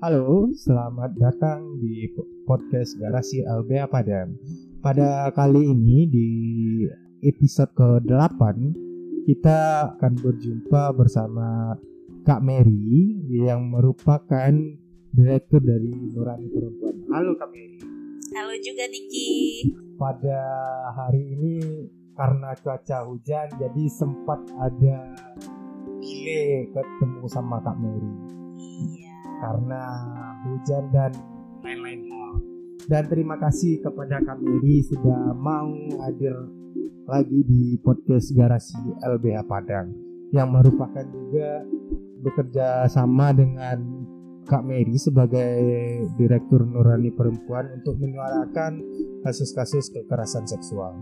Halo, selamat datang di podcast Garasi LBA Padang. Pada kali ini di episode ke-8 kita akan berjumpa bersama Kak Mary yang merupakan direktur dari Nurani Perempuan. Halo Kak Mary. Halo juga Diki. Pada hari ini karena cuaca hujan jadi sempat ada delay ketemu sama Kak Mary. Karena hujan dan lain-lain. Dan terima kasih kepada Kak Mary sudah mau hadir lagi di podcast Garasi LBH Padang yang merupakan juga bekerja sama dengan Kak Mary sebagai Direktur Nurani Perempuan untuk menyuarakan kasus-kasus kekerasan seksual.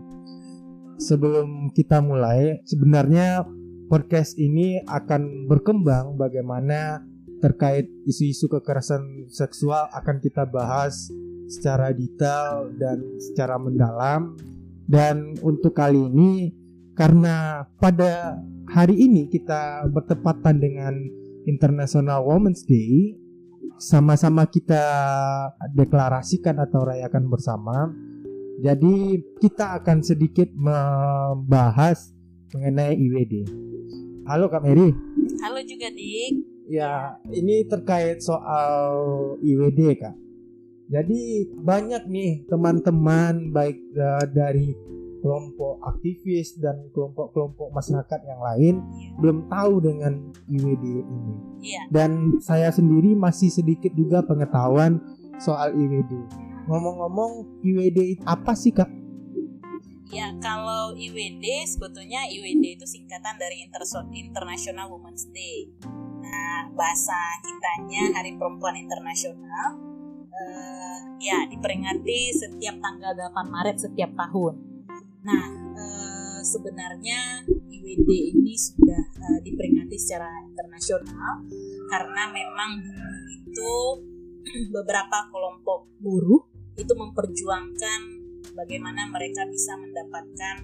Sebelum kita mulai, sebenarnya podcast ini akan berkembang bagaimana terkait isu-isu kekerasan seksual akan kita bahas secara detail dan secara mendalam. Dan untuk kali ini karena pada hari ini kita bertepatan dengan International Women's Day sama-sama kita deklarasikan atau rayakan bersama. Jadi kita akan sedikit membahas mengenai IWD Halo Kak Mary. Halo juga Dik Ya, ini terkait soal IWD, Kak. Jadi banyak nih teman-teman baik uh, dari kelompok aktivis dan kelompok-kelompok masyarakat yang lain yeah. belum tahu dengan IWD ini. Yeah. Dan saya sendiri masih sedikit juga pengetahuan soal IWD. Ngomong-ngomong, IWD apa sih, Kak? Ya, kalau IWD sebetulnya IWD itu singkatan dari International Women's Day Nah, bahasa kitanya Hari Perempuan Internasional uh, ya diperingati setiap tanggal 8 Maret setiap tahun. Nah, uh, sebenarnya IWD ini sudah uh, diperingati secara internasional karena memang itu beberapa kelompok buruh itu memperjuangkan bagaimana mereka bisa mendapatkan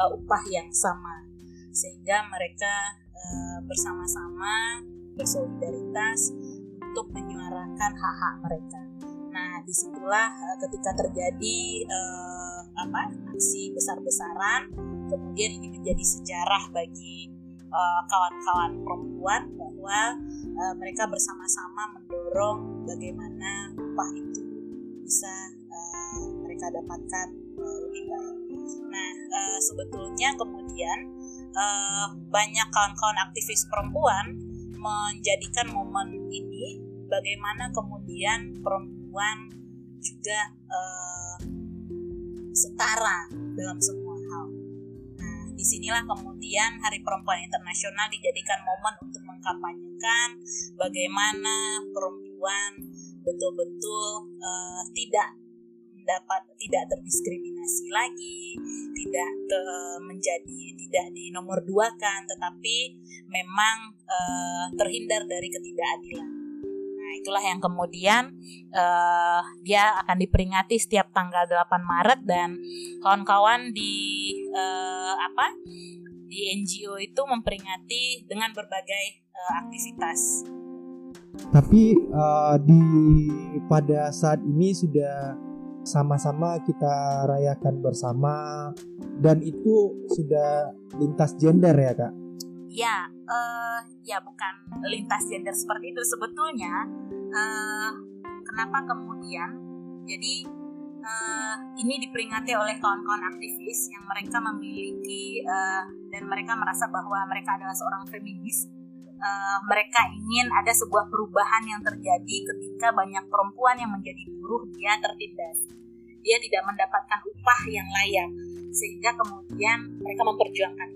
uh, upah yang sama sehingga mereka uh, bersama-sama bersolidaritas untuk menyuarakan hak-hak mereka. Nah, di situlah uh, ketika terjadi uh, apa aksi besar-besaran, kemudian ini menjadi sejarah bagi uh, kawan-kawan perempuan bahwa uh, mereka bersama-sama mendorong bagaimana upah itu bisa uh, mereka dapatkan uh, lebih baik. Nah, uh, sebetulnya kemudian uh, banyak kawan-kawan aktivis perempuan menjadikan momen ini bagaimana kemudian perempuan juga uh, setara dalam semua hal. Nah, di sinilah kemudian Hari Perempuan Internasional dijadikan momen untuk mengkampanyekan bagaimana perempuan betul-betul uh, tidak dapat tidak terdiskriminasi lagi, tidak te, menjadi tidak di nomor dua kan, tetapi memang uh, terhindar dari ketidakadilan. Nah, itulah yang kemudian uh, dia akan diperingati setiap tanggal 8 Maret dan kawan-kawan di uh, apa? di NGO itu memperingati dengan berbagai uh, aktivitas. Tapi uh, di pada saat ini sudah sama-sama kita rayakan bersama dan itu sudah lintas gender ya kak? Ya, uh, ya bukan lintas gender seperti itu sebetulnya. Uh, kenapa kemudian? Jadi uh, ini diperingati oleh kawan-kawan aktivis yang mereka memiliki uh, dan mereka merasa bahwa mereka adalah seorang feminis uh, mereka ingin ada sebuah perubahan yang terjadi ketika banyak perempuan yang menjadi buruh dia tertindas. Dia tidak mendapatkan upah yang layak sehingga kemudian mereka memperjuangkan.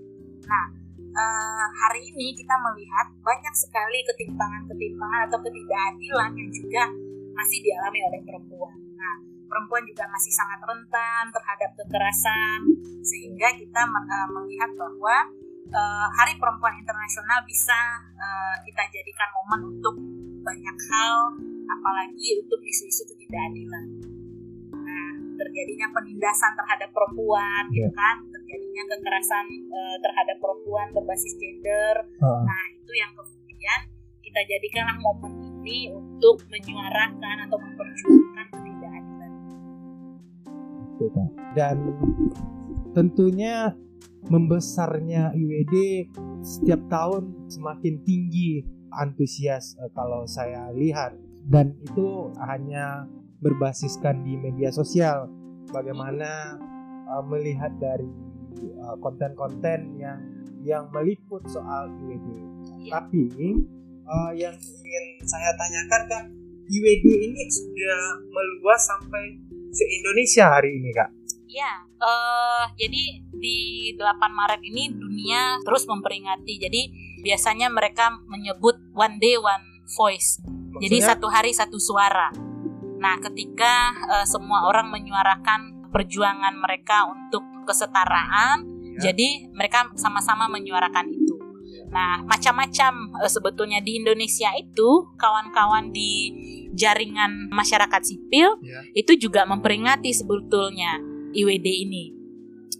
Nah uh, hari ini kita melihat banyak sekali ketimpangan-ketimpangan atau ketidakadilan yang juga masih dialami oleh perempuan. Nah perempuan juga masih sangat rentan terhadap kekerasan sehingga kita uh, melihat bahwa uh, Hari Perempuan Internasional bisa uh, kita jadikan momen untuk banyak hal, apalagi untuk isu-isu ketidakadilan. Nah, terjadinya penindasan terhadap perempuan, yeah. gitu iya. kan, terjadinya kekerasan uh, terhadap perempuan berbasis gender. Uh. Nah, itu yang kemudian kita jadikanlah momen ini ini untuk menyuarakan atau memperjuangkan ketidakadilan. Dan tentunya membesarnya IWD setiap tahun semakin tinggi antusias uh, kalau saya lihat dan itu hanya berbasiskan di media sosial bagaimana uh, melihat dari konten konten-konten yang yang meliput soal IWD. Ya. Tapi uh, yang ingin saya tanyakan kak, IWD ini sudah meluas sampai se Indonesia hari ini kak? Ya, uh, jadi di 8 Maret ini dunia terus memperingati. Jadi biasanya mereka menyebut one day one voice. Maksudnya? Jadi satu hari satu suara. Nah, ketika uh, semua orang menyuarakan perjuangan mereka untuk kesetaraan, ya. jadi mereka sama-sama menyuarakan itu. Nah, macam-macam uh, sebetulnya di Indonesia itu kawan-kawan di jaringan masyarakat sipil ya. itu juga memperingati sebetulnya IWD ini.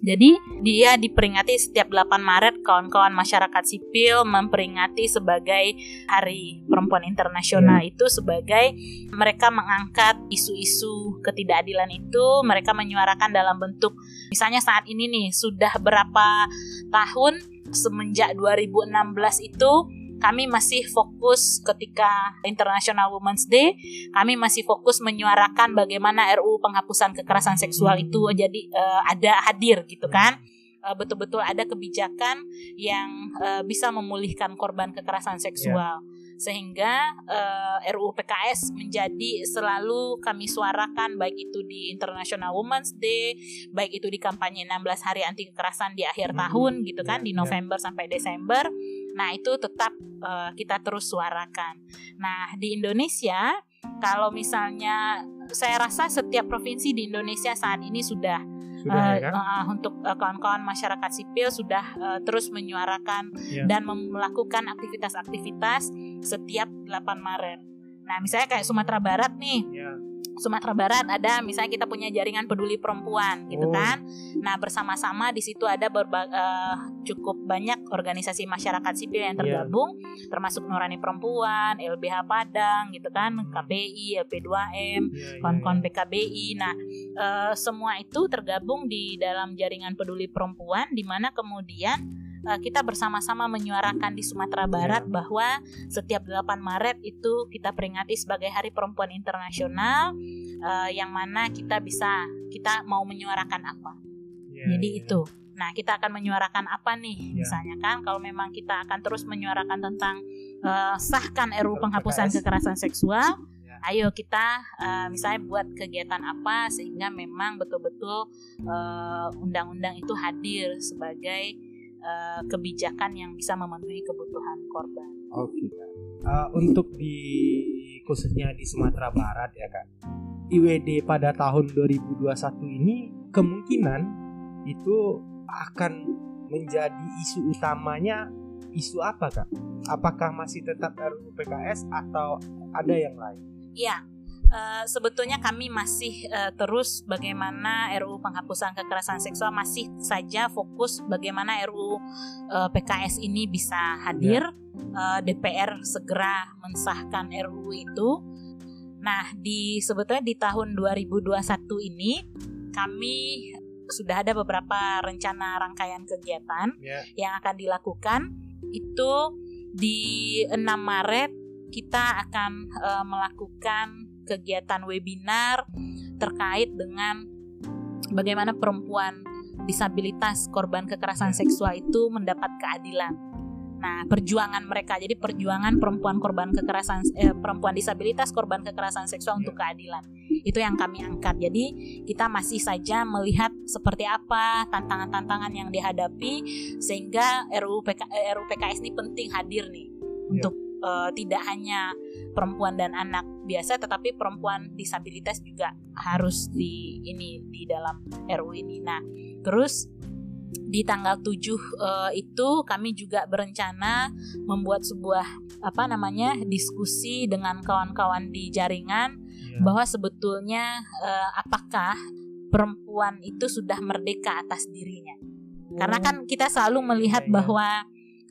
Jadi dia diperingati setiap 8 Maret kawan-kawan masyarakat sipil memperingati sebagai Hari Perempuan Internasional hmm. itu sebagai mereka mengangkat isu-isu ketidakadilan itu mereka menyuarakan dalam bentuk misalnya saat ini nih sudah berapa tahun semenjak 2016 itu kami masih fokus ketika International Women's Day, kami masih fokus menyuarakan bagaimana RUU penghapusan kekerasan seksual itu jadi uh, ada hadir gitu kan eh, betul-betul ada kebijakan yang uh, bisa memulihkan korban kekerasan seksual. Yeah sehingga uh, RUU PKS menjadi selalu kami suarakan baik itu di International Women's Day, baik itu di kampanye 16 hari anti kekerasan di akhir hmm. tahun gitu kan yeah, di ya. November yeah. sampai Desember. Nah, itu tetap uh, kita terus suarakan. Nah, di Indonesia kalau misalnya saya rasa setiap provinsi di Indonesia saat ini sudah sudah, uh, ya kan? uh, untuk uh, kawan-kawan masyarakat sipil sudah uh, terus menyuarakan yeah. dan melakukan aktivitas-aktivitas setiap 8 Maret. Nah, misalnya kayak Sumatera Barat nih. Yeah Sumatera Barat ada misalnya kita punya jaringan peduli perempuan gitu oh. kan. Nah, bersama-sama di situ ada berba uh, cukup banyak organisasi masyarakat sipil yang iya. tergabung yeah. termasuk Nurani Perempuan, LBH Padang gitu kan, hmm. KPI, LP2M, yeah, kon-kon yeah, PKBI. Nah, uh, semua itu tergabung di dalam jaringan peduli perempuan di mana kemudian uh, kita bersama-sama menyuarakan di Sumatera Barat yeah. bahwa setiap 8 Maret itu kita peringati sebagai Hari Perempuan Internasional uh, yang mana kita bisa kita mau menyuarakan apa. Yeah, Jadi yeah. itu. Nah, kita akan menyuarakan apa nih? Yeah. Misalnya kan kalau memang kita akan terus menyuarakan tentang uh, sahkan RUU penghapusan kekerasan seksual, ya. ayo kita uh, misalnya buat kegiatan apa sehingga memang betul-betul undang-undang uh, itu hadir sebagai uh, kebijakan yang bisa memenuhi kebutuhan korban. Oke. Okay. Uh, untuk di khususnya di Sumatera Barat ya kak, IWD pada tahun 2021 ini kemungkinan itu akan menjadi isu utamanya isu apa kak? Apakah masih tetap RUU PKS atau ada yang lain? Iya, uh, sebetulnya kami masih uh, terus bagaimana RUU penghapusan kekerasan seksual masih saja fokus bagaimana RUU uh, eh, PKS ini bisa hadir ya. uh, DPR segera mensahkan RUU itu. Nah, di sebetulnya di tahun 2021 ini kami sudah ada beberapa rencana rangkaian kegiatan yeah. yang akan dilakukan itu di 6 Maret kita akan uh, melakukan kegiatan webinar terkait dengan bagaimana perempuan disabilitas korban kekerasan seksual itu mendapat keadilan. Nah, perjuangan mereka jadi perjuangan perempuan korban kekerasan eh, perempuan disabilitas korban kekerasan seksual untuk keadilan. Itu yang kami angkat. Jadi, kita masih saja melihat seperti apa tantangan-tantangan yang dihadapi sehingga RUU PK, eh, RUU PKS ini penting hadir nih yeah. untuk uh, tidak hanya perempuan dan anak biasa tetapi perempuan disabilitas juga harus di ini di dalam RU ini. Nah, terus di tanggal 7 uh, eh, itu kami juga berencana membuat sebuah apa namanya diskusi dengan kawan-kawan di jaringan yeah. bahwa sebetulnya uh, apakah perempuan itu sudah merdeka atas dirinya. Karena kan kita selalu melihat yeah, yeah. bahwa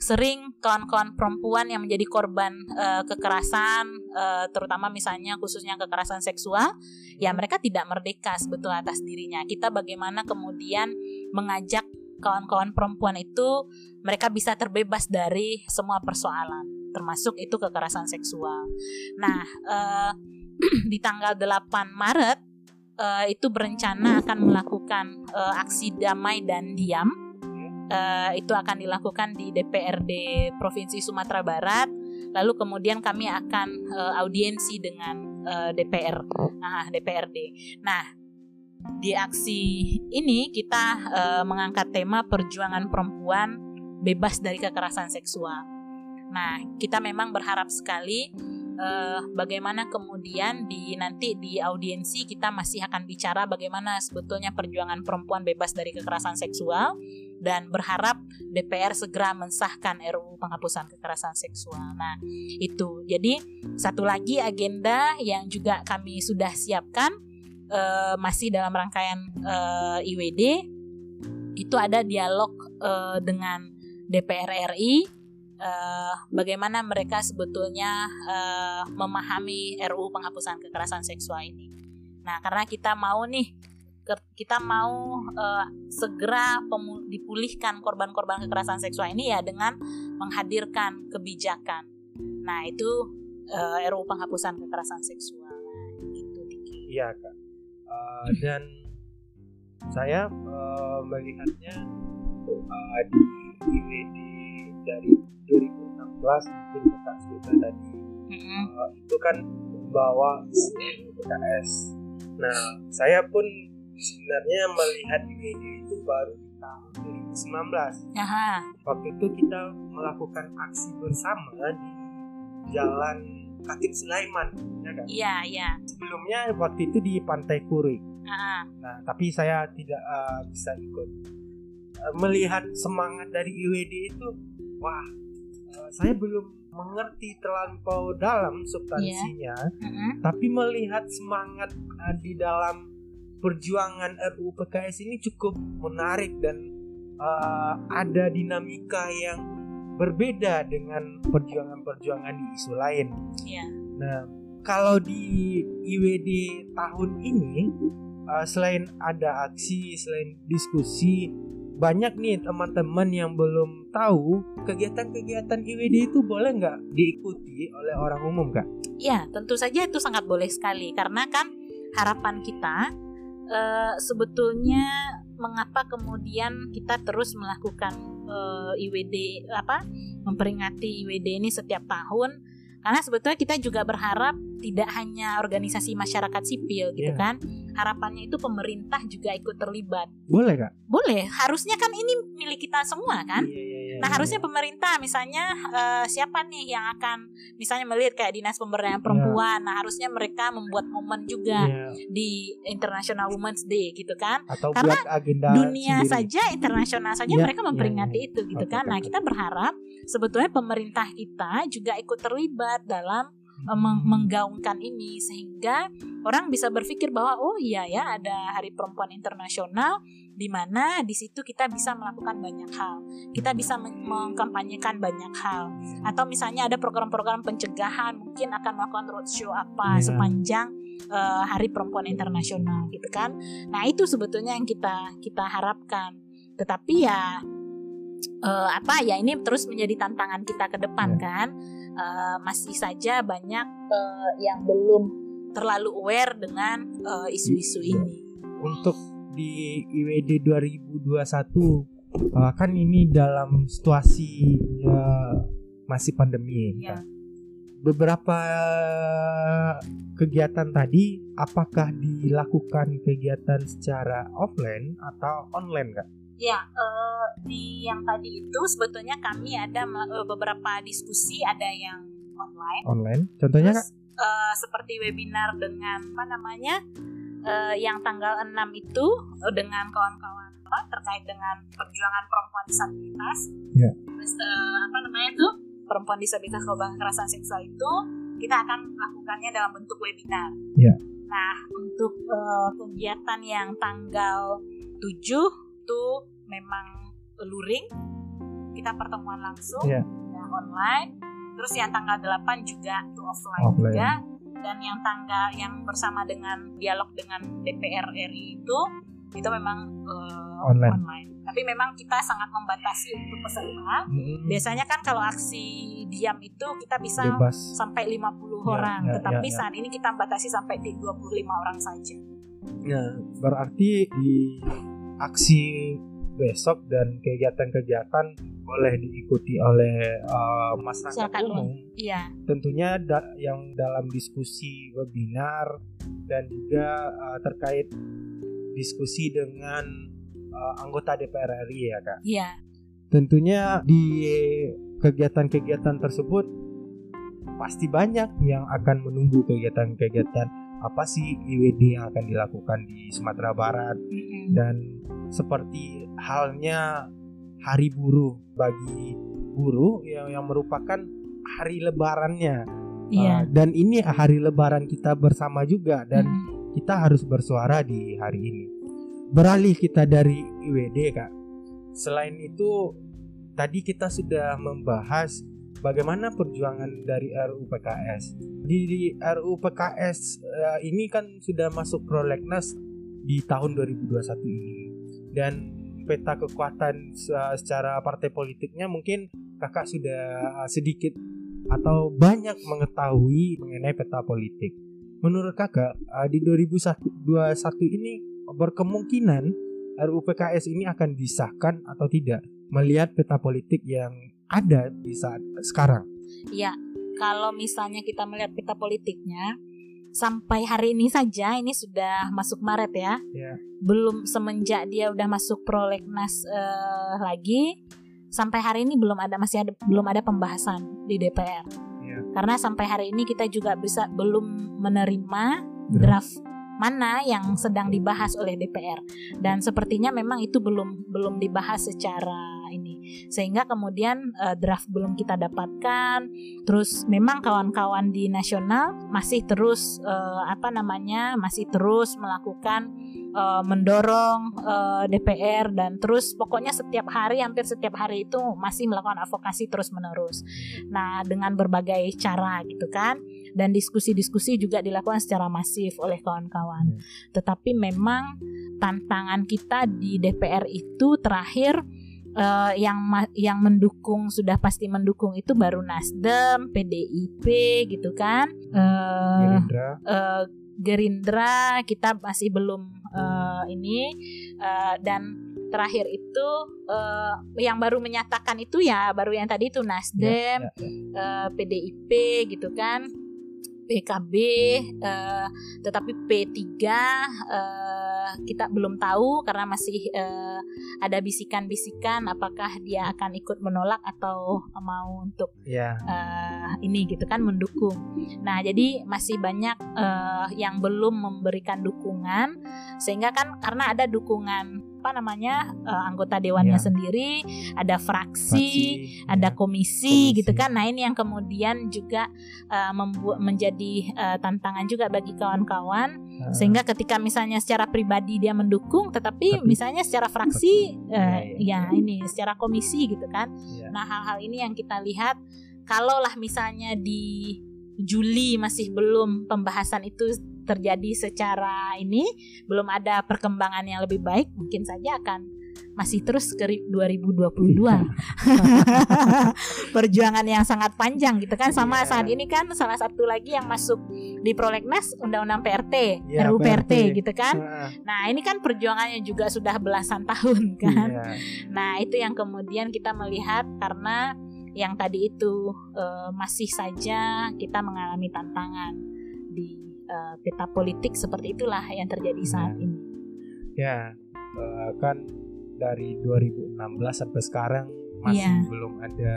sering kawan-kawan perempuan yang menjadi korban uh, kekerasan, uh, terutama misalnya khususnya kekerasan seksual, ya mereka tidak merdeka sebetulnya atas dirinya. Kita bagaimana kemudian mengajak kawan-kawan perempuan itu mereka bisa terbebas dari semua persoalan, termasuk itu kekerasan seksual. Nah, uh, di tanggal 8 Maret uh, itu berencana akan melakukan uh, aksi damai dan diam uh, itu akan dilakukan di DPRD Provinsi Sumatera Barat. Lalu kemudian kami akan uh, audiensi dengan uh, DPR, nah DPRD. Nah, di aksi ini kita uh, mengangkat tema perjuangan perempuan bebas dari kekerasan seksual. Nah, kita memang berharap sekali uh, bagaimana kemudian di nanti di audiensi kita masih akan bicara bagaimana sebetulnya perjuangan perempuan bebas dari kekerasan seksual dan berharap DPR segera mensahkan RUU penghapusan kekerasan seksual. Nah, itu. Jadi satu lagi agenda yang juga kami sudah siapkan uh, masih dalam rangkaian uh, IWD itu ada dialog uh, dengan DPR RI uh, bagaimana mereka sebetulnya uh, memahami RUU penghapusan kekerasan seksual ini. Nah, karena kita mau nih kita mau uh, segera dipulihkan korban-korban kekerasan seksual ini ya dengan menghadirkan kebijakan. Nah, itu uh, RUU penghapusan kekerasan seksual. Nah, gitu Diki. Iya, Kak. Uh, dan saya uh, melihatnya uh, di IWD dari 2016 mungkin kakak cerita tadi mm-hmm. uh, itu kan membawa PKS nah saya pun sebenarnya melihat IWD itu baru di tahun 2019 Aha. waktu itu kita melakukan aksi bersama di jalan Katib Sulaiman ya kan iya iya sebelumnya waktu itu di Pantai Kurik Aha. nah tapi saya tidak uh, bisa ikut uh, melihat semangat dari IWD itu wah uh, saya belum mengerti terlampau dalam substansinya, yeah. uh-huh. tapi melihat semangat uh, di dalam perjuangan RUU PKS ini cukup menarik dan uh, ada dinamika yang berbeda dengan perjuangan-perjuangan di isu lain. Yeah. Nah, kalau di IWD tahun ini uh, selain ada aksi, selain diskusi, banyak nih teman-teman yang belum tahu kegiatan-kegiatan IWD itu boleh nggak diikuti oleh orang umum kak? Ya tentu saja itu sangat boleh sekali karena kan harapan kita uh, sebetulnya mengapa kemudian kita terus melakukan uh, eh, IWD apa memperingati IWD ini setiap tahun karena sebetulnya kita juga berharap tidak hanya organisasi masyarakat sipil gitu yeah. kan. Harapannya itu pemerintah juga ikut terlibat. Boleh kak? Boleh. Harusnya kan ini milik kita semua kan. Yeah, yeah, yeah, nah yeah, harusnya pemerintah misalnya uh, siapa nih yang akan misalnya melihat kayak dinas pemberdayaan iya. perempuan. Yeah. Nah harusnya mereka membuat momen juga yeah. di International Women's Day gitu kan. Atau Karena buat agenda dunia sendiri. saja internasional saja yeah, mereka memperingati yeah, itu gitu okay, kan. Nah kita berharap sebetulnya pemerintah kita juga ikut terlibat dalam uh, menggaungkan ini sehingga orang bisa berpikir bahwa oh iya ya ada Hari Perempuan Internasional di mana di situ kita bisa melakukan banyak hal. Kita bisa mengkampanyekan banyak hal. Atau misalnya ada program-program pencegahan mungkin akan melakukan roadshow apa yeah. sepanjang uh, Hari Perempuan Internasional gitu kan. Nah, itu sebetulnya yang kita kita harapkan. Tetapi ya uh, apa ya ini terus menjadi tantangan kita ke depan yeah. kan uh, masih saja banyak uh, yang belum terlalu aware dengan isu-isu uh, ini untuk di IWD 2021 uh, kan ini dalam situasi uh, masih pandemi ya. kan? beberapa kegiatan tadi apakah dilakukan kegiatan secara offline atau online kak? Ya, uh, di yang tadi itu sebetulnya kami ada uh, beberapa diskusi, ada yang online. Online, contohnya Terus, uh, seperti webinar dengan apa namanya, uh, yang tanggal 6 itu uh, dengan kawan-kawan terkait dengan perjuangan perempuan disabilitas. Yeah. Terus uh, apa namanya tuh perempuan disabilitas korban kekerasan seksual itu kita akan melakukannya dalam bentuk webinar. Yeah. Nah, untuk uh, kegiatan yang tanggal 7 itu memang luring kita pertemuan langsung Iya. ya, online. Terus yang tanggal 8 juga itu offline, Offline. juga. Dan yang tanggal yang bersama dengan dialog dengan DPR RI itu itu memang eh, Online. Tapi memang kita sangat membatasi untuk peserta. Mm-mm. Biasanya kan kalau aksi diam itu kita bisa bebas sampai 50 Ya, orang, ya, tetapi ya, ya. saat ini kita batasi sampai di 25 orang saja. Nah, berarti di aksi besok dan kegiatan-kegiatan boleh diikuti oleh uh, masyarakat umum. Iya, Tentunya da- yang dalam diskusi webinar dan juga uh, terkait diskusi dengan uh, anggota DPR RI ya kak. iya, Tentunya di kegiatan-kegiatan tersebut pasti banyak yang akan menunggu kegiatan-kegiatan apa sih IWD yang akan dilakukan di Sumatera Barat Mm-mm. dan seperti halnya hari buruh. Bagi buruh yang yang merupakan hari lebarannya. Iya. Uh, dan ini hari lebaran kita bersama juga dan Mm-mm. kita harus bersuara di hari ini. Beralih kita dari IWD kak. Selain itu tadi kita sudah membahas bagaimana perjuangan dari RUU PKS di, di RUU PKS eh, ini kan sudah masuk prolegnas di tahun 2021 ini. Dan peta kekuatan se- secara partai politiknya mungkin kakak sudah uh, sedikit atau banyak mengetahui mengenai peta politik. Menurut kakak uh, di 2021 ini berkemungkinan RUU PKS ini akan disahkan atau tidak melihat peta politik yang ada di saat sekarang. Iya, kalau misalnya kita melihat peta politiknya, sampai hari ini saja, ini sudah masuk Maret ya, Ya. belum semenjak dia udah masuk prolegnas eh, lagi, sampai hari ini belum ada masih ada belum ada pembahasan di DPR. Ya. Karena sampai hari ini kita juga bisa belum menerima draft mana yang sedang dibahas oleh DPR dan sepertinya memang itu belum belum dibahas secara sehingga kemudian eh, draft belum kita dapatkan. Terus memang kawan-kawan di nasional masih terus eh, apa namanya masih terus melakukan eh, mendorong eh, DPR dan terus pokoknya setiap hari hampir setiap hari itu masih melakukan advokasi terus menerus nah dengan berbagai cara gitu kan. Dan diskusi-diskusi juga dilakukan secara masif oleh kawan-kawan. Tetapi memang tantangan kita di DPR itu terakhir eh, yang yang mendukung sudah pasti mendukung itu baru Nasdem, PDIP gitu kan. Eh, Gerindra eh, Gerindra kita masih belum eh, ini eh, dan terakhir itu eh, yang baru menyatakan itu ya baru yang tadi itu Nasdem, Ya, ya, ya. eh, PDIP gitu kan PKB eh, tetapi P3 eh, kita belum tahu karena masih eh, ada bisikan-bisikan apakah dia akan ikut menolak atau mau untuk Ya, eh, ini gitu kan mendukung. Nah, jadi masih banyak eh, yang belum memberikan dukungan sehingga kan karena ada dukungan apa namanya eh, anggota dewannya Ya. sendiri, ada fraksi, fraksi, ada ya. komisi, Komisi. gitu kan. Nah, ini yang kemudian juga eh, membuat menjadi eh, tantangan juga bagi kawan-kawan Ah, sehingga ketika misalnya secara pribadi dia mendukung tetapi Tapi- misalnya secara fraksi Ya, eh, ya. ya ini secara komisi gitu kan. ya. Nah, hal-hal ini yang kita lihat kalaulah misalnya di Juli masih belum pembahasan itu terjadi secara ini, belum ada perkembangan yang lebih baik, mungkin saja akan masih terus ke ri- 2022. Perjuangan yang sangat panjang gitu kan sama Iya. saat ini kan salah satu lagi yang masuk di prolegnas undang-undang PRT, Iya, RUU PRT. PRT gitu kan. Ah, Nah, ini kan perjuangannya juga sudah belasan tahun kan. iya. Nah, itu yang kemudian kita melihat karena yang tadi itu eh, masih saja kita mengalami tantangan di eh, peta politik seperti itulah yang terjadi saat Ya. ini. Ya, eh, kan dari 2016 sampai sekarang masih Iya. belum ada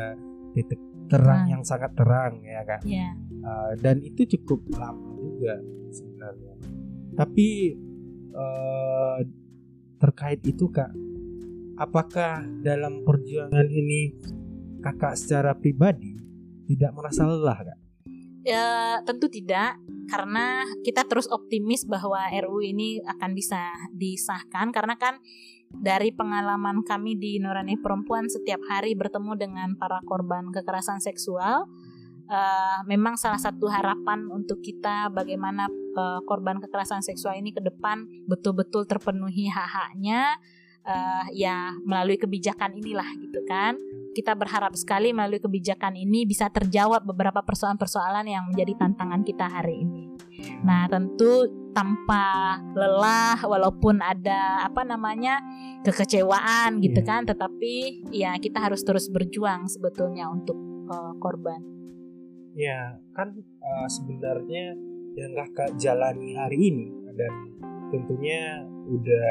titik terang Terang. yang sangat terang ya kan. Ya, dan itu cukup lama juga sebenarnya. Tapi terkait itu kak, apakah dalam perjuangan ini kakak secara pribadi tidak merasa lelah kak? Ya, tentu tidak karena kita terus optimis bahwa RU ini akan bisa disahkan karena kan dari pengalaman kami di Nurani Perempuan setiap hari bertemu dengan para korban kekerasan seksual, uh, memang salah satu harapan untuk kita bagaimana uh, korban kekerasan seksual ini ke depan betul-betul terpenuhi hak-haknya uh, ya melalui kebijakan inilah gitu kan. Kita berharap sekali melalui kebijakan ini bisa terjawab beberapa persoalan-persoalan yang menjadi tantangan kita hari ini. Nah, tentu tanpa lelah walaupun ada apa namanya kekecewaan gitu yeah. kan, tetapi ya kita harus terus berjuang sebetulnya untuk uh, korban. Ya, kan uh, sebenarnya yang kakak jalani hari ini dan tentunya udah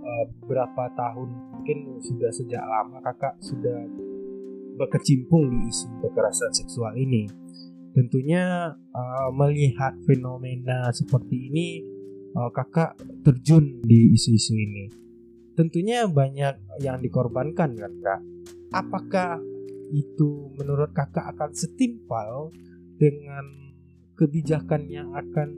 uh, berapa tahun mungkin sudah sejak lama kakak sudah berkecimpung di isu kekerasan seksual ini. Tentunya uh, melihat fenomena seperti ini uh, kakak terjun di isu-isu ini. Tentunya banyak yang dikorbankan kan kak? Apakah itu menurut kakak akan setimpal dengan kebijakan yang akan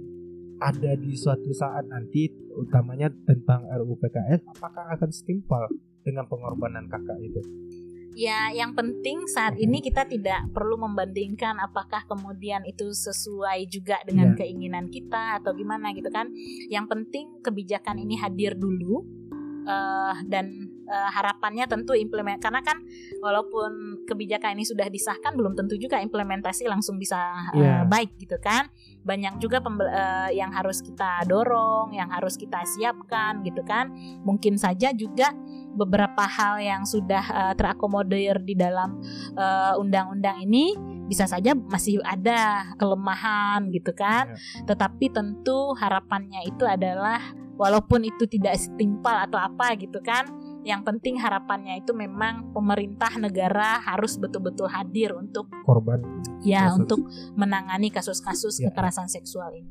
ada di suatu saat nanti utamanya tentang RUU PKS apakah akan setimpal dengan pengorbanan kakak itu ya yang penting saat ini kita tidak perlu membandingkan apakah kemudian itu sesuai juga dengan yeah. keinginan kita atau gimana gitu kan yang penting kebijakan ini hadir dulu uh, dan uh, harapannya tentu implement karena kan walaupun kebijakan ini sudah disahkan belum tentu juga implementasi langsung bisa uh, yeah. baik gitu kan banyak juga uh, yang harus kita dorong yang harus kita siapkan gitu kan mungkin saja juga beberapa hal yang sudah uh, terakomodir di dalam undang undang-undang ini bisa saja masih ada kelemahan gitu kan. Ya. Tetapi tentu harapannya itu adalah walaupun itu tidak setimpal atau apa gitu kan, yang penting harapannya itu memang pemerintah negara harus betul-betul hadir untuk korban ya kasus. untuk menangani kasus-kasus ya. kekerasan seksual ini.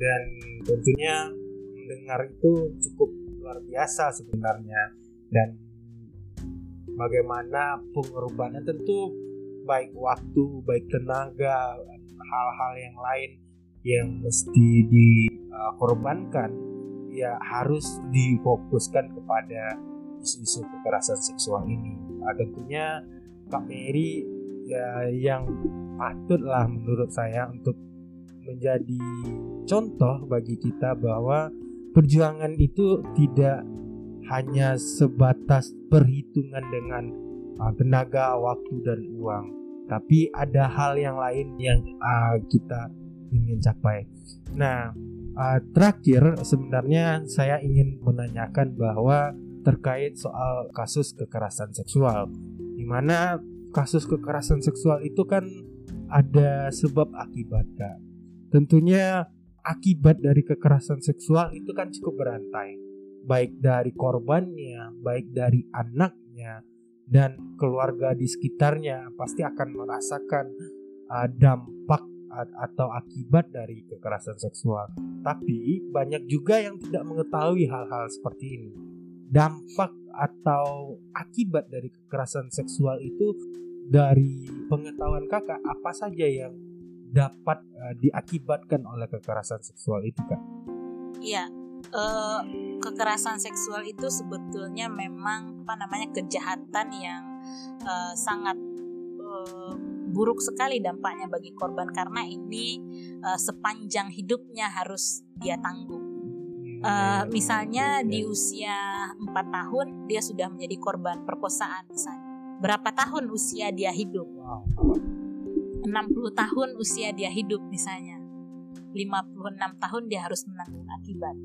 Dan tentunya mendengar itu cukup luar biasa sebenarnya dan bagaimana pengorbanan tentu baik waktu, baik tenaga, hal-hal yang lain yang mesti dikorbankan ya harus difokuskan kepada isu-isu kekerasan seksual ini. Nah, tentunya Kak Mary ya yang patutlah menurut saya untuk menjadi contoh bagi kita bahwa perjuangan itu tidak hanya sebatas perhitungan dengan uh, tenaga, waktu dan uang, tapi ada hal yang lain yang uh, kita ingin capai. Nah, uh, terakhir sebenarnya saya ingin menanyakan bahwa terkait soal kasus kekerasan seksual, di mana kasus kekerasan seksual itu kan ada sebab akibat, Kak. Tentunya akibat dari kekerasan seksual itu kan cukup berantai baik dari korbannya, baik dari anaknya dan keluarga di sekitarnya pasti akan merasakan uh, dampak atau akibat dari kekerasan seksual. Tapi banyak juga yang tidak mengetahui hal-hal seperti ini. Dampak atau akibat dari kekerasan seksual itu dari pengetahuan kakak apa saja yang dapat uh, diakibatkan oleh kekerasan seksual itu kak? Iya, uh, kekerasan seksual itu sebetulnya memang apa namanya kejahatan yang uh, sangat uh, buruk sekali dampaknya bagi korban karena ini uh, sepanjang hidupnya harus dia tanggung. Uh, misalnya di usia 4 tahun dia sudah menjadi korban perkosaan misalnya. Berapa tahun usia dia hidup? 60 tahun usia dia hidup misalnya. 56 tahun dia harus menanggung akibat.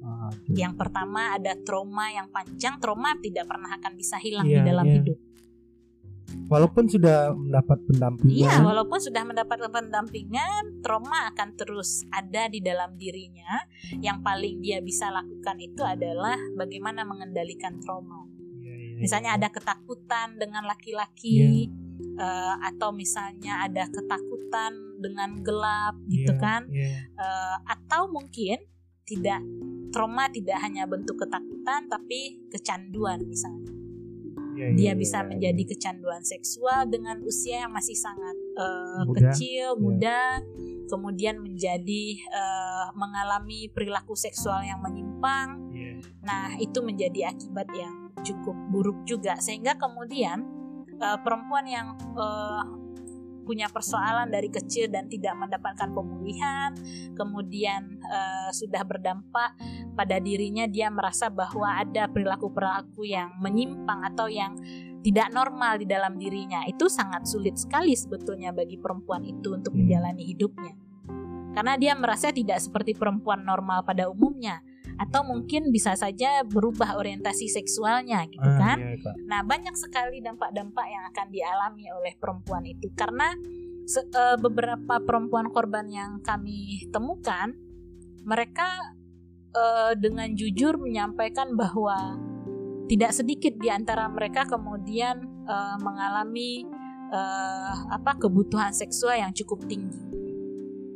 Aduh. yang pertama ada trauma yang panjang trauma tidak pernah akan bisa hilang yeah, di dalam yeah. hidup. Walaupun sudah mendapat pendampingan. Iya walaupun sudah mendapat pendampingan trauma akan terus ada di dalam dirinya. Yang paling dia bisa lakukan itu adalah bagaimana mengendalikan trauma. Yeah, yeah, misalnya ada ketakutan dengan laki-laki yeah uh, atau misalnya ada ketakutan dengan gelap gitu yeah, kan yeah. Uh, atau mungkin tidak trauma tidak hanya bentuk ketakutan tapi kecanduan misalnya yeah, dia yeah, bisa yeah, menjadi yeah. kecanduan seksual dengan usia yang masih sangat uh, muda. kecil iya. muda kemudian menjadi uh, mengalami perilaku seksual yang menyimpang yeah Nah, itu menjadi akibat yang cukup buruk juga sehingga kemudian uh, perempuan yang uh, punya persoalan dari kecil dan tidak mendapatkan pemulihan, kemudian uh, sudah berdampak pada dirinya dia merasa bahwa ada perilaku-perilaku yang menyimpang atau yang tidak normal di dalam dirinya. Itu sangat sulit sekali sebetulnya bagi perempuan itu untuk hmm. menjalani hidupnya. Karena dia merasa tidak seperti perempuan normal pada umumnya atau mungkin bisa saja berubah orientasi seksualnya gitu ah, kan. Iya, nah, banyak sekali dampak-dampak yang akan dialami oleh perempuan itu karena se uh, beberapa perempuan korban yang kami temukan mereka uh, dengan jujur menyampaikan bahwa tidak sedikit di antara mereka kemudian uh, mengalami uh, apa kebutuhan seksual yang cukup tinggi.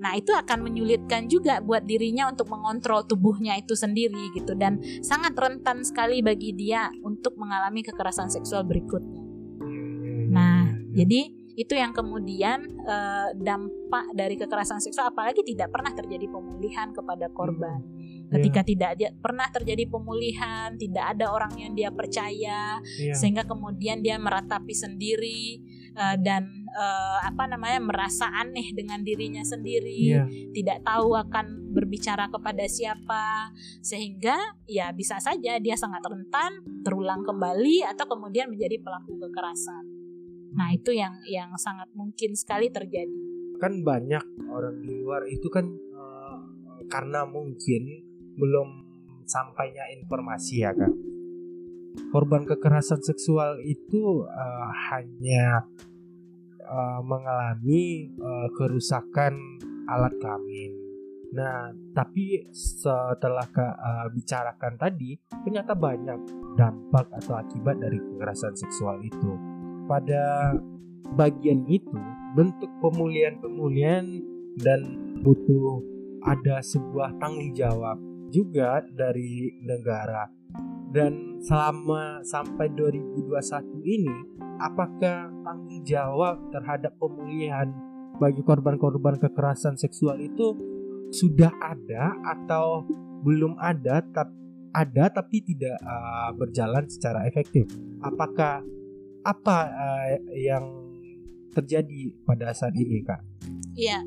Nah, itu akan menyulitkan juga buat dirinya untuk mengontrol tubuhnya itu sendiri gitu dan sangat rentan sekali bagi dia untuk mengalami kekerasan seksual berikutnya. Nah, jadi itu yang kemudian eh, dampak dari kekerasan seksual apalagi tidak pernah terjadi pemulihan kepada korban. Ketika yeah. tidak dia, pernah terjadi pemulihan, tidak ada orang yang dia percaya, yeah. sehingga kemudian dia meratapi sendiri uh, dan uh, apa namanya merasa aneh dengan dirinya sendiri, yeah. tidak tahu akan berbicara kepada siapa, sehingga ya bisa saja dia sangat rentan terulang kembali atau kemudian menjadi pelaku kekerasan. Nah itu yang yang sangat mungkin sekali terjadi. Kan banyak orang di luar itu kan uh, karena mungkin belum sampainya informasi ya kak korban kekerasan seksual itu uh, hanya uh, mengalami uh, kerusakan alat kelamin. Nah, tapi setelah kak uh, bicarakan tadi, ternyata banyak dampak atau akibat dari kekerasan seksual itu. Pada bagian itu, bentuk pemulihan-pemulihan dan butuh ada sebuah tanggung jawab juga dari negara dan selama sampai 2021 ini apakah tanggung jawab terhadap pemulihan bagi korban-korban kekerasan seksual itu sudah ada atau belum ada tapi ada tapi tidak uh, berjalan secara efektif. Apakah apa uh, yang terjadi pada saat ini, Kak? Iya,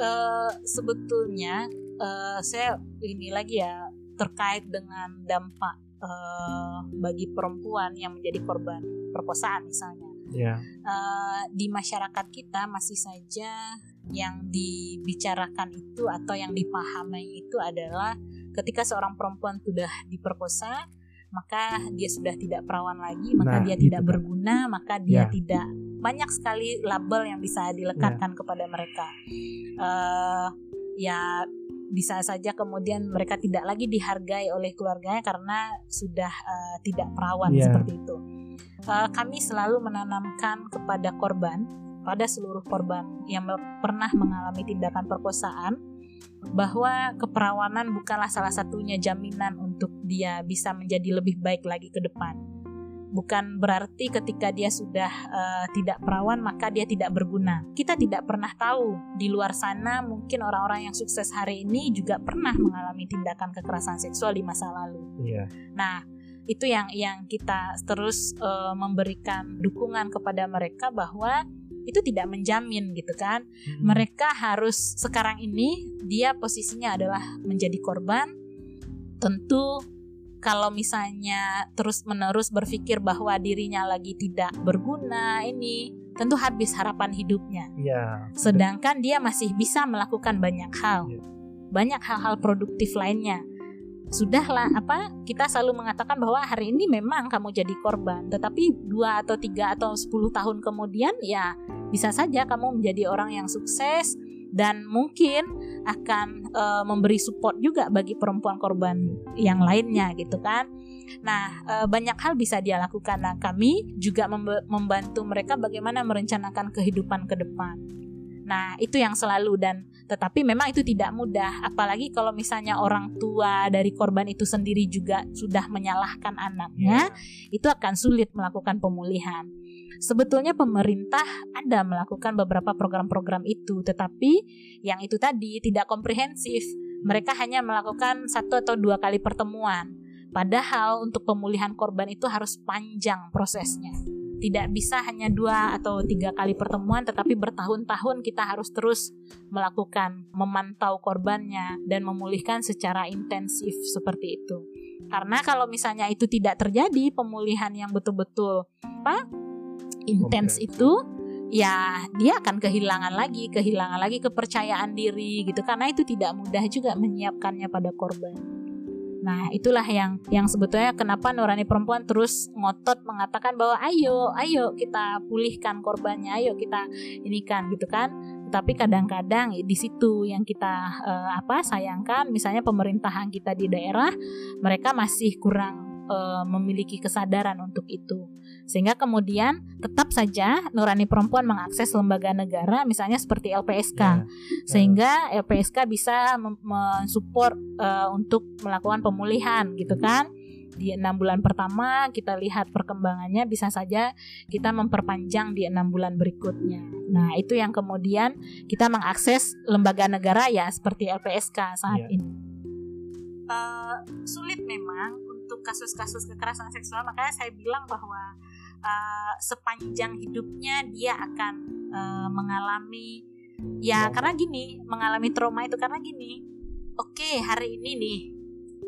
uh, sebetulnya uh, saya ini lagi ya terkait dengan dampak uh, bagi perempuan yang menjadi korban perkosaan misalnya. Yeah. Ya. Uh, di masyarakat kita masih saja yang dibicarakan itu atau yang dipahami itu adalah ketika seorang perempuan sudah diperkosa maka dia sudah tidak perawan lagi maka nah, dia tidak kan. berguna maka dia yeah. tidak banyak sekali label yang bisa dilekatkan yeah. kepada mereka uh, ya bisa saja kemudian mereka tidak lagi dihargai oleh keluarganya karena sudah uh, tidak perawan yeah. seperti itu. Uh, kami selalu menanamkan kepada korban, pada seluruh korban yang pernah mengalami tindakan perkosaan, bahwa keperawanan bukanlah salah satunya jaminan untuk dia bisa menjadi lebih baik lagi ke depan bukan berarti ketika dia sudah uh, tidak perawan maka dia tidak berguna. Kita tidak pernah tahu di luar sana mungkin orang-orang yang sukses hari ini juga pernah mengalami tindakan kekerasan seksual di masa lalu. Yeah. Nah, itu yang yang kita terus uh, memberikan dukungan kepada mereka bahwa itu tidak menjamin gitu kan. Hmm. Mereka harus sekarang ini dia posisinya adalah menjadi korban. Tentu kalau misalnya terus-menerus berpikir bahwa dirinya lagi tidak berguna ini tentu habis harapan hidupnya. Ya. Sedangkan dia masih bisa melakukan banyak hal. Ya. Banyak hal-hal produktif lainnya. Sudahlah apa kita selalu mengatakan bahwa hari ini memang kamu jadi korban, tetapi dua atau tiga atau sepuluh tahun kemudian ya bisa saja kamu menjadi orang yang sukses, dan mungkin akan uh, memberi support juga bagi perempuan korban yang lainnya gitu kan. Nah, uh, banyak hal bisa dia lakukan. Nah, kami juga membantu mereka bagaimana merencanakan kehidupan ke depan. Nah, itu yang selalu dan tetapi memang itu tidak mudah apalagi kalau misalnya orang tua dari korban itu sendiri juga sudah menyalahkan anaknya, yeah. itu akan sulit melakukan pemulihan sebetulnya pemerintah ada melakukan beberapa program-program itu, tetapi yang itu tadi tidak komprehensif. Mereka hanya melakukan satu atau dua kali pertemuan. Padahal untuk pemulihan korban itu harus panjang prosesnya. Tidak bisa hanya dua atau tiga kali pertemuan, tetapi bertahun-tahun kita harus terus melakukan memantau korbannya dan memulihkan secara intensif seperti itu. Karena kalau misalnya itu tidak terjadi pemulihan yang betul-betul apa intens okay. itu, ya dia akan kehilangan lagi, kehilangan lagi kepercayaan diri gitu karena itu tidak mudah juga menyiapkannya pada korban. Nah, itulah yang yang sebetulnya kenapa Nurani Perempuan terus ngotot mengatakan bahwa ayo, ayo kita pulihkan korbannya, ayo kita ini kan gitu kan. Tapi kadang-kadang di situ yang kita uh, apa sayangkan misalnya pemerintahan kita di daerah mereka masih kurang uh, memiliki kesadaran untuk itu. Sehingga kemudian tetap saja nurani perempuan mengakses lembaga negara misalnya seperti LPSK. Yeah. Sehingga LPSK bisa mensupport uh, untuk melakukan pemulihan gitu kan di enam bulan pertama kita lihat perkembangannya bisa saja kita memperpanjang di enam bulan berikutnya. Nah itu yang kemudian kita mengakses lembaga negara ya seperti LPSK saat yeah. ini. Uh, sulit memang untuk kasus-kasus kekerasan seksual makanya saya bilang bahwa uh, sepanjang hidupnya dia akan uh, mengalami ya karena gini mengalami trauma itu karena gini oke okay, hari ini nih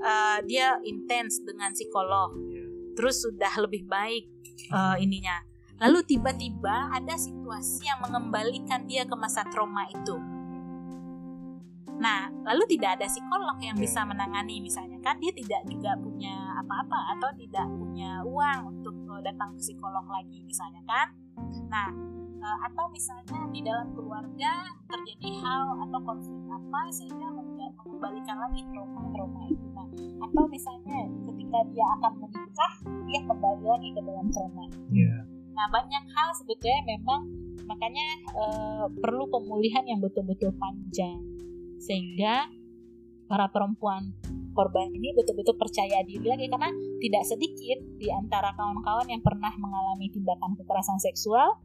uh, dia intens dengan psikolog terus sudah lebih baik uh, ininya. Lalu tiba-tiba ada situasi yang mengembalikan dia ke masa trauma itu Nah, lalu tidak ada psikolog yang bisa menangani misalnya kan dia tidak juga punya apa-apa atau tidak punya uang untuk uh, datang ke psikolog lagi misalnya kan. Nah, uh, atau misalnya di dalam keluarga terjadi hal atau konflik apa sehingga mengembalikan lagi trauma-trauma itu. Nah, atau misalnya ketika dia akan menikah dia kembali lagi ke dalam trauma. Yeah. Nah, banyak hal sebetulnya memang makanya uh, perlu pemulihan yang betul-betul panjang sehingga para perempuan korban ini betul-betul percaya diri lagi karena tidak sedikit di antara kawan-kawan yang pernah mengalami tindakan kekerasan seksual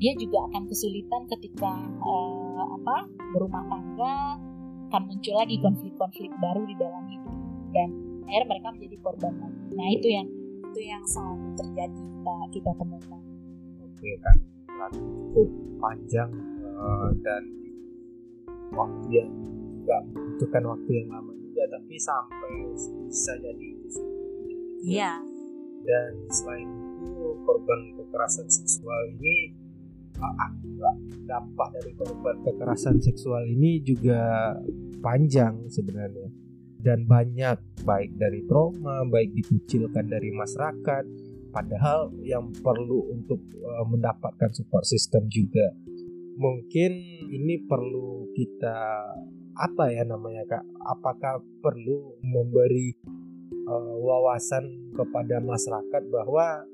dia juga akan kesulitan ketika uh, apa berumah tangga akan muncul lagi konflik-konflik baru di dalam hidup dan akhirnya mereka menjadi korban lagi. Nah itu yang itu yang selalu terjadi kita kita temukan. Oke kan, cukup panjang uh, dan waktu yang nggak membutuhkan waktu yang lama juga tapi sampai bisa jadi itu iya. Dan selain itu korban kekerasan seksual ini akibat dampak dari korban kekerasan seksual ini juga panjang sebenarnya. Dan banyak baik dari trauma baik dikucilkan dari masyarakat padahal yang perlu untuk uh, mendapatkan support system juga mungkin ini perlu kita apa ya namanya kak? Apakah perlu memberi uh, wawasan kepada masyarakat bahwa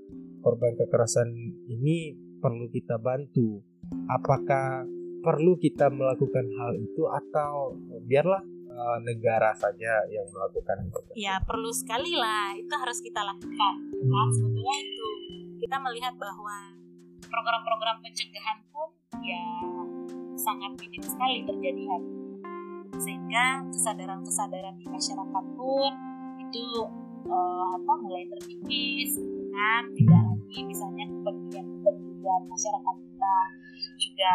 korban kekerasan ini perlu kita bantu? Apakah perlu kita melakukan hal itu atau biarlah uh, negara saja yang melakukan itu ya perlu sekali lah. Itu harus kita lakukan. Hmm. kan sebetulnya itu. Kita melihat bahwa program-program pencegahan pun ya sangat minim sekali terjadi hari ini. Sehingga kesadaran-kesadaran di masyarakat pun itu uh, apa mulai terkikis kan? Tidak lagi misalnya kepedulian-kepedulian masyarakat kita juga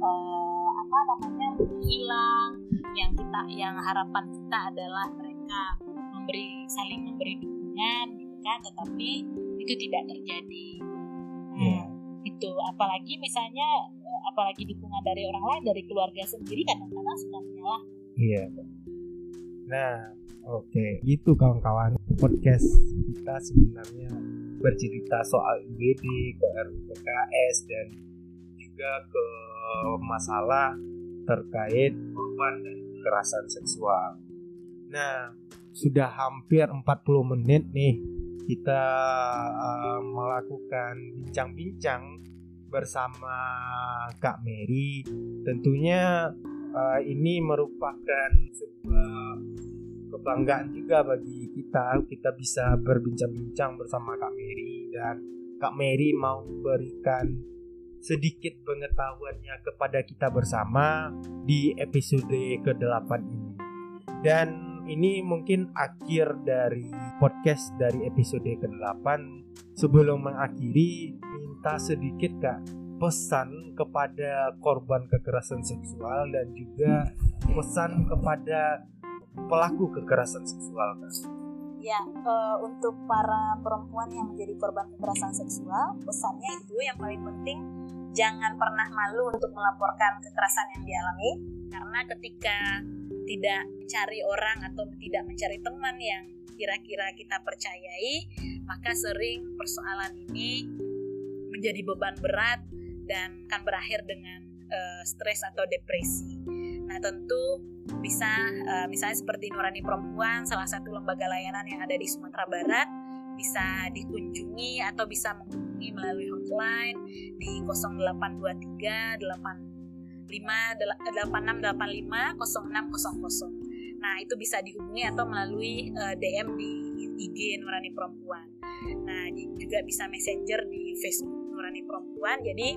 uh, apa namanya hilang. Yang kita yang harapan kita adalah mereka memberi saling memberi dukungan gitu kan? Tetapi itu tidak terjadi. Yeah. itu apalagi misalnya apalagi dukungan dari orang lain dari keluarga sendiri kadang-kadang suka menyalahkan iya nah oke okay. gitu kawan-kawan podcast kita sebenarnya bercerita soal IBD ke RUPKS dan juga ke masalah terkait korban dan kekerasan seksual. Nah, sudah hampir 40 menit nih kita uh, melakukan bincang-bincang bersama Kak Mary. Tentunya uh, ini merupakan sebuah kebanggaan juga bagi kita. Kita bisa berbincang-bincang bersama Kak Mary dan Kak Mary mau memberikan sedikit pengetahuannya kepada kita bersama di episode ke-8 ini. Dan ini mungkin akhir dari podcast dari episode ke-8. Sebelum mengakhiri, minta sedikit Kak pesan kepada korban kekerasan seksual dan juga pesan kepada pelaku kekerasan seksual Kak. Ya, uh, untuk para perempuan yang menjadi korban kekerasan seksual, pesannya itu yang paling penting jangan pernah malu untuk melaporkan kekerasan yang dialami karena ketika tidak mencari orang atau tidak mencari teman yang kira-kira kita percayai, maka sering persoalan ini menjadi beban berat dan akan berakhir dengan uh, stres atau depresi. Nah, tentu bisa uh, misalnya seperti Nurani Perempuan, salah satu lembaga layanan yang ada di Sumatera Barat, bisa dikunjungi atau bisa menghubungi melalui hotline di 0823 8 8685 Nah, itu bisa dihubungi atau melalui uh, eh, DM di IG Nurani Perempuan. Nah, juga bisa messenger di Facebook Nurani Perempuan. Jadi,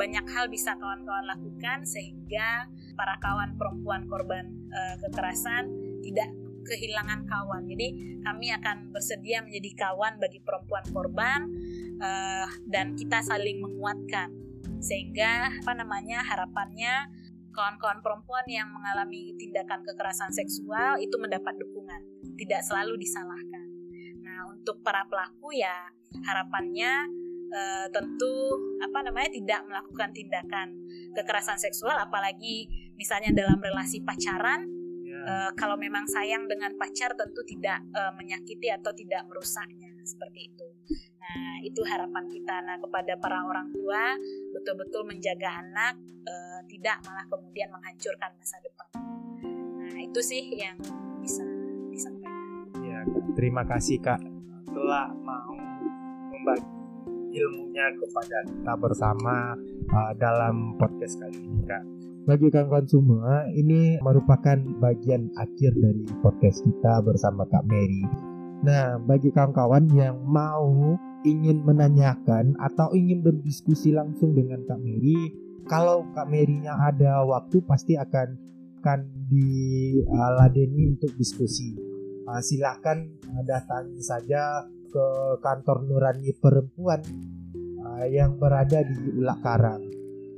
banyak hal bisa kawan-kawan lakukan sehingga para kawan perempuan korban uh, kekerasan tidak kehilangan kawan. Jadi kami akan bersedia menjadi kawan bagi perempuan korban uh, dan kita saling menguatkan sehingga apa namanya harapannya kawan-kawan perempuan yang mengalami tindakan kekerasan seksual itu mendapat dukungan, tidak selalu disalahkan. Nah, untuk para pelaku ya harapannya e, tentu apa namanya tidak melakukan tindakan kekerasan seksual apalagi misalnya dalam relasi pacaran e, kalau memang sayang dengan pacar tentu tidak e, menyakiti atau tidak merusaknya seperti itu. Nah, itu harapan kita nah kepada para orang tua betul-betul menjaga anak e, tidak malah kemudian menghancurkan masa depan. Nah, itu sih yang bisa disampaikan. Ya, terima kasih Kak telah mau membagi ilmunya kepada kita bersama uh, dalam podcast kali ini Kak. Bagi kawan-kawan semua, ini merupakan bagian akhir dari podcast kita bersama Kak Mary. Nah, bagi kawan-kawan yang mau ingin menanyakan atau ingin berdiskusi langsung dengan Kak Mary, kalau Kak Mary-nya ada waktu pasti akan akan diladeni untuk diskusi. Uh, silahkan uh, datangi saja ke kantor Nurani Perempuan uh, yang berada di Ulak Karang.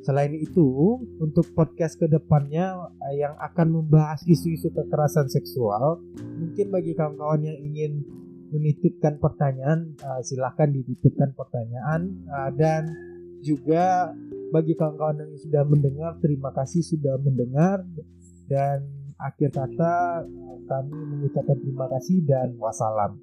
Selain itu, untuk podcast ke depannya uh, yang akan membahas isu-isu kekerasan seksual, mungkin bagi kawan-kawan yang ingin menitipkan pertanyaan uh, silahkan dititipkan pertanyaan uh, dan juga bagi kawan-kawan yang sudah mendengar terima kasih sudah mendengar dan akhir kata kami mengucapkan terima kasih dan wassalam.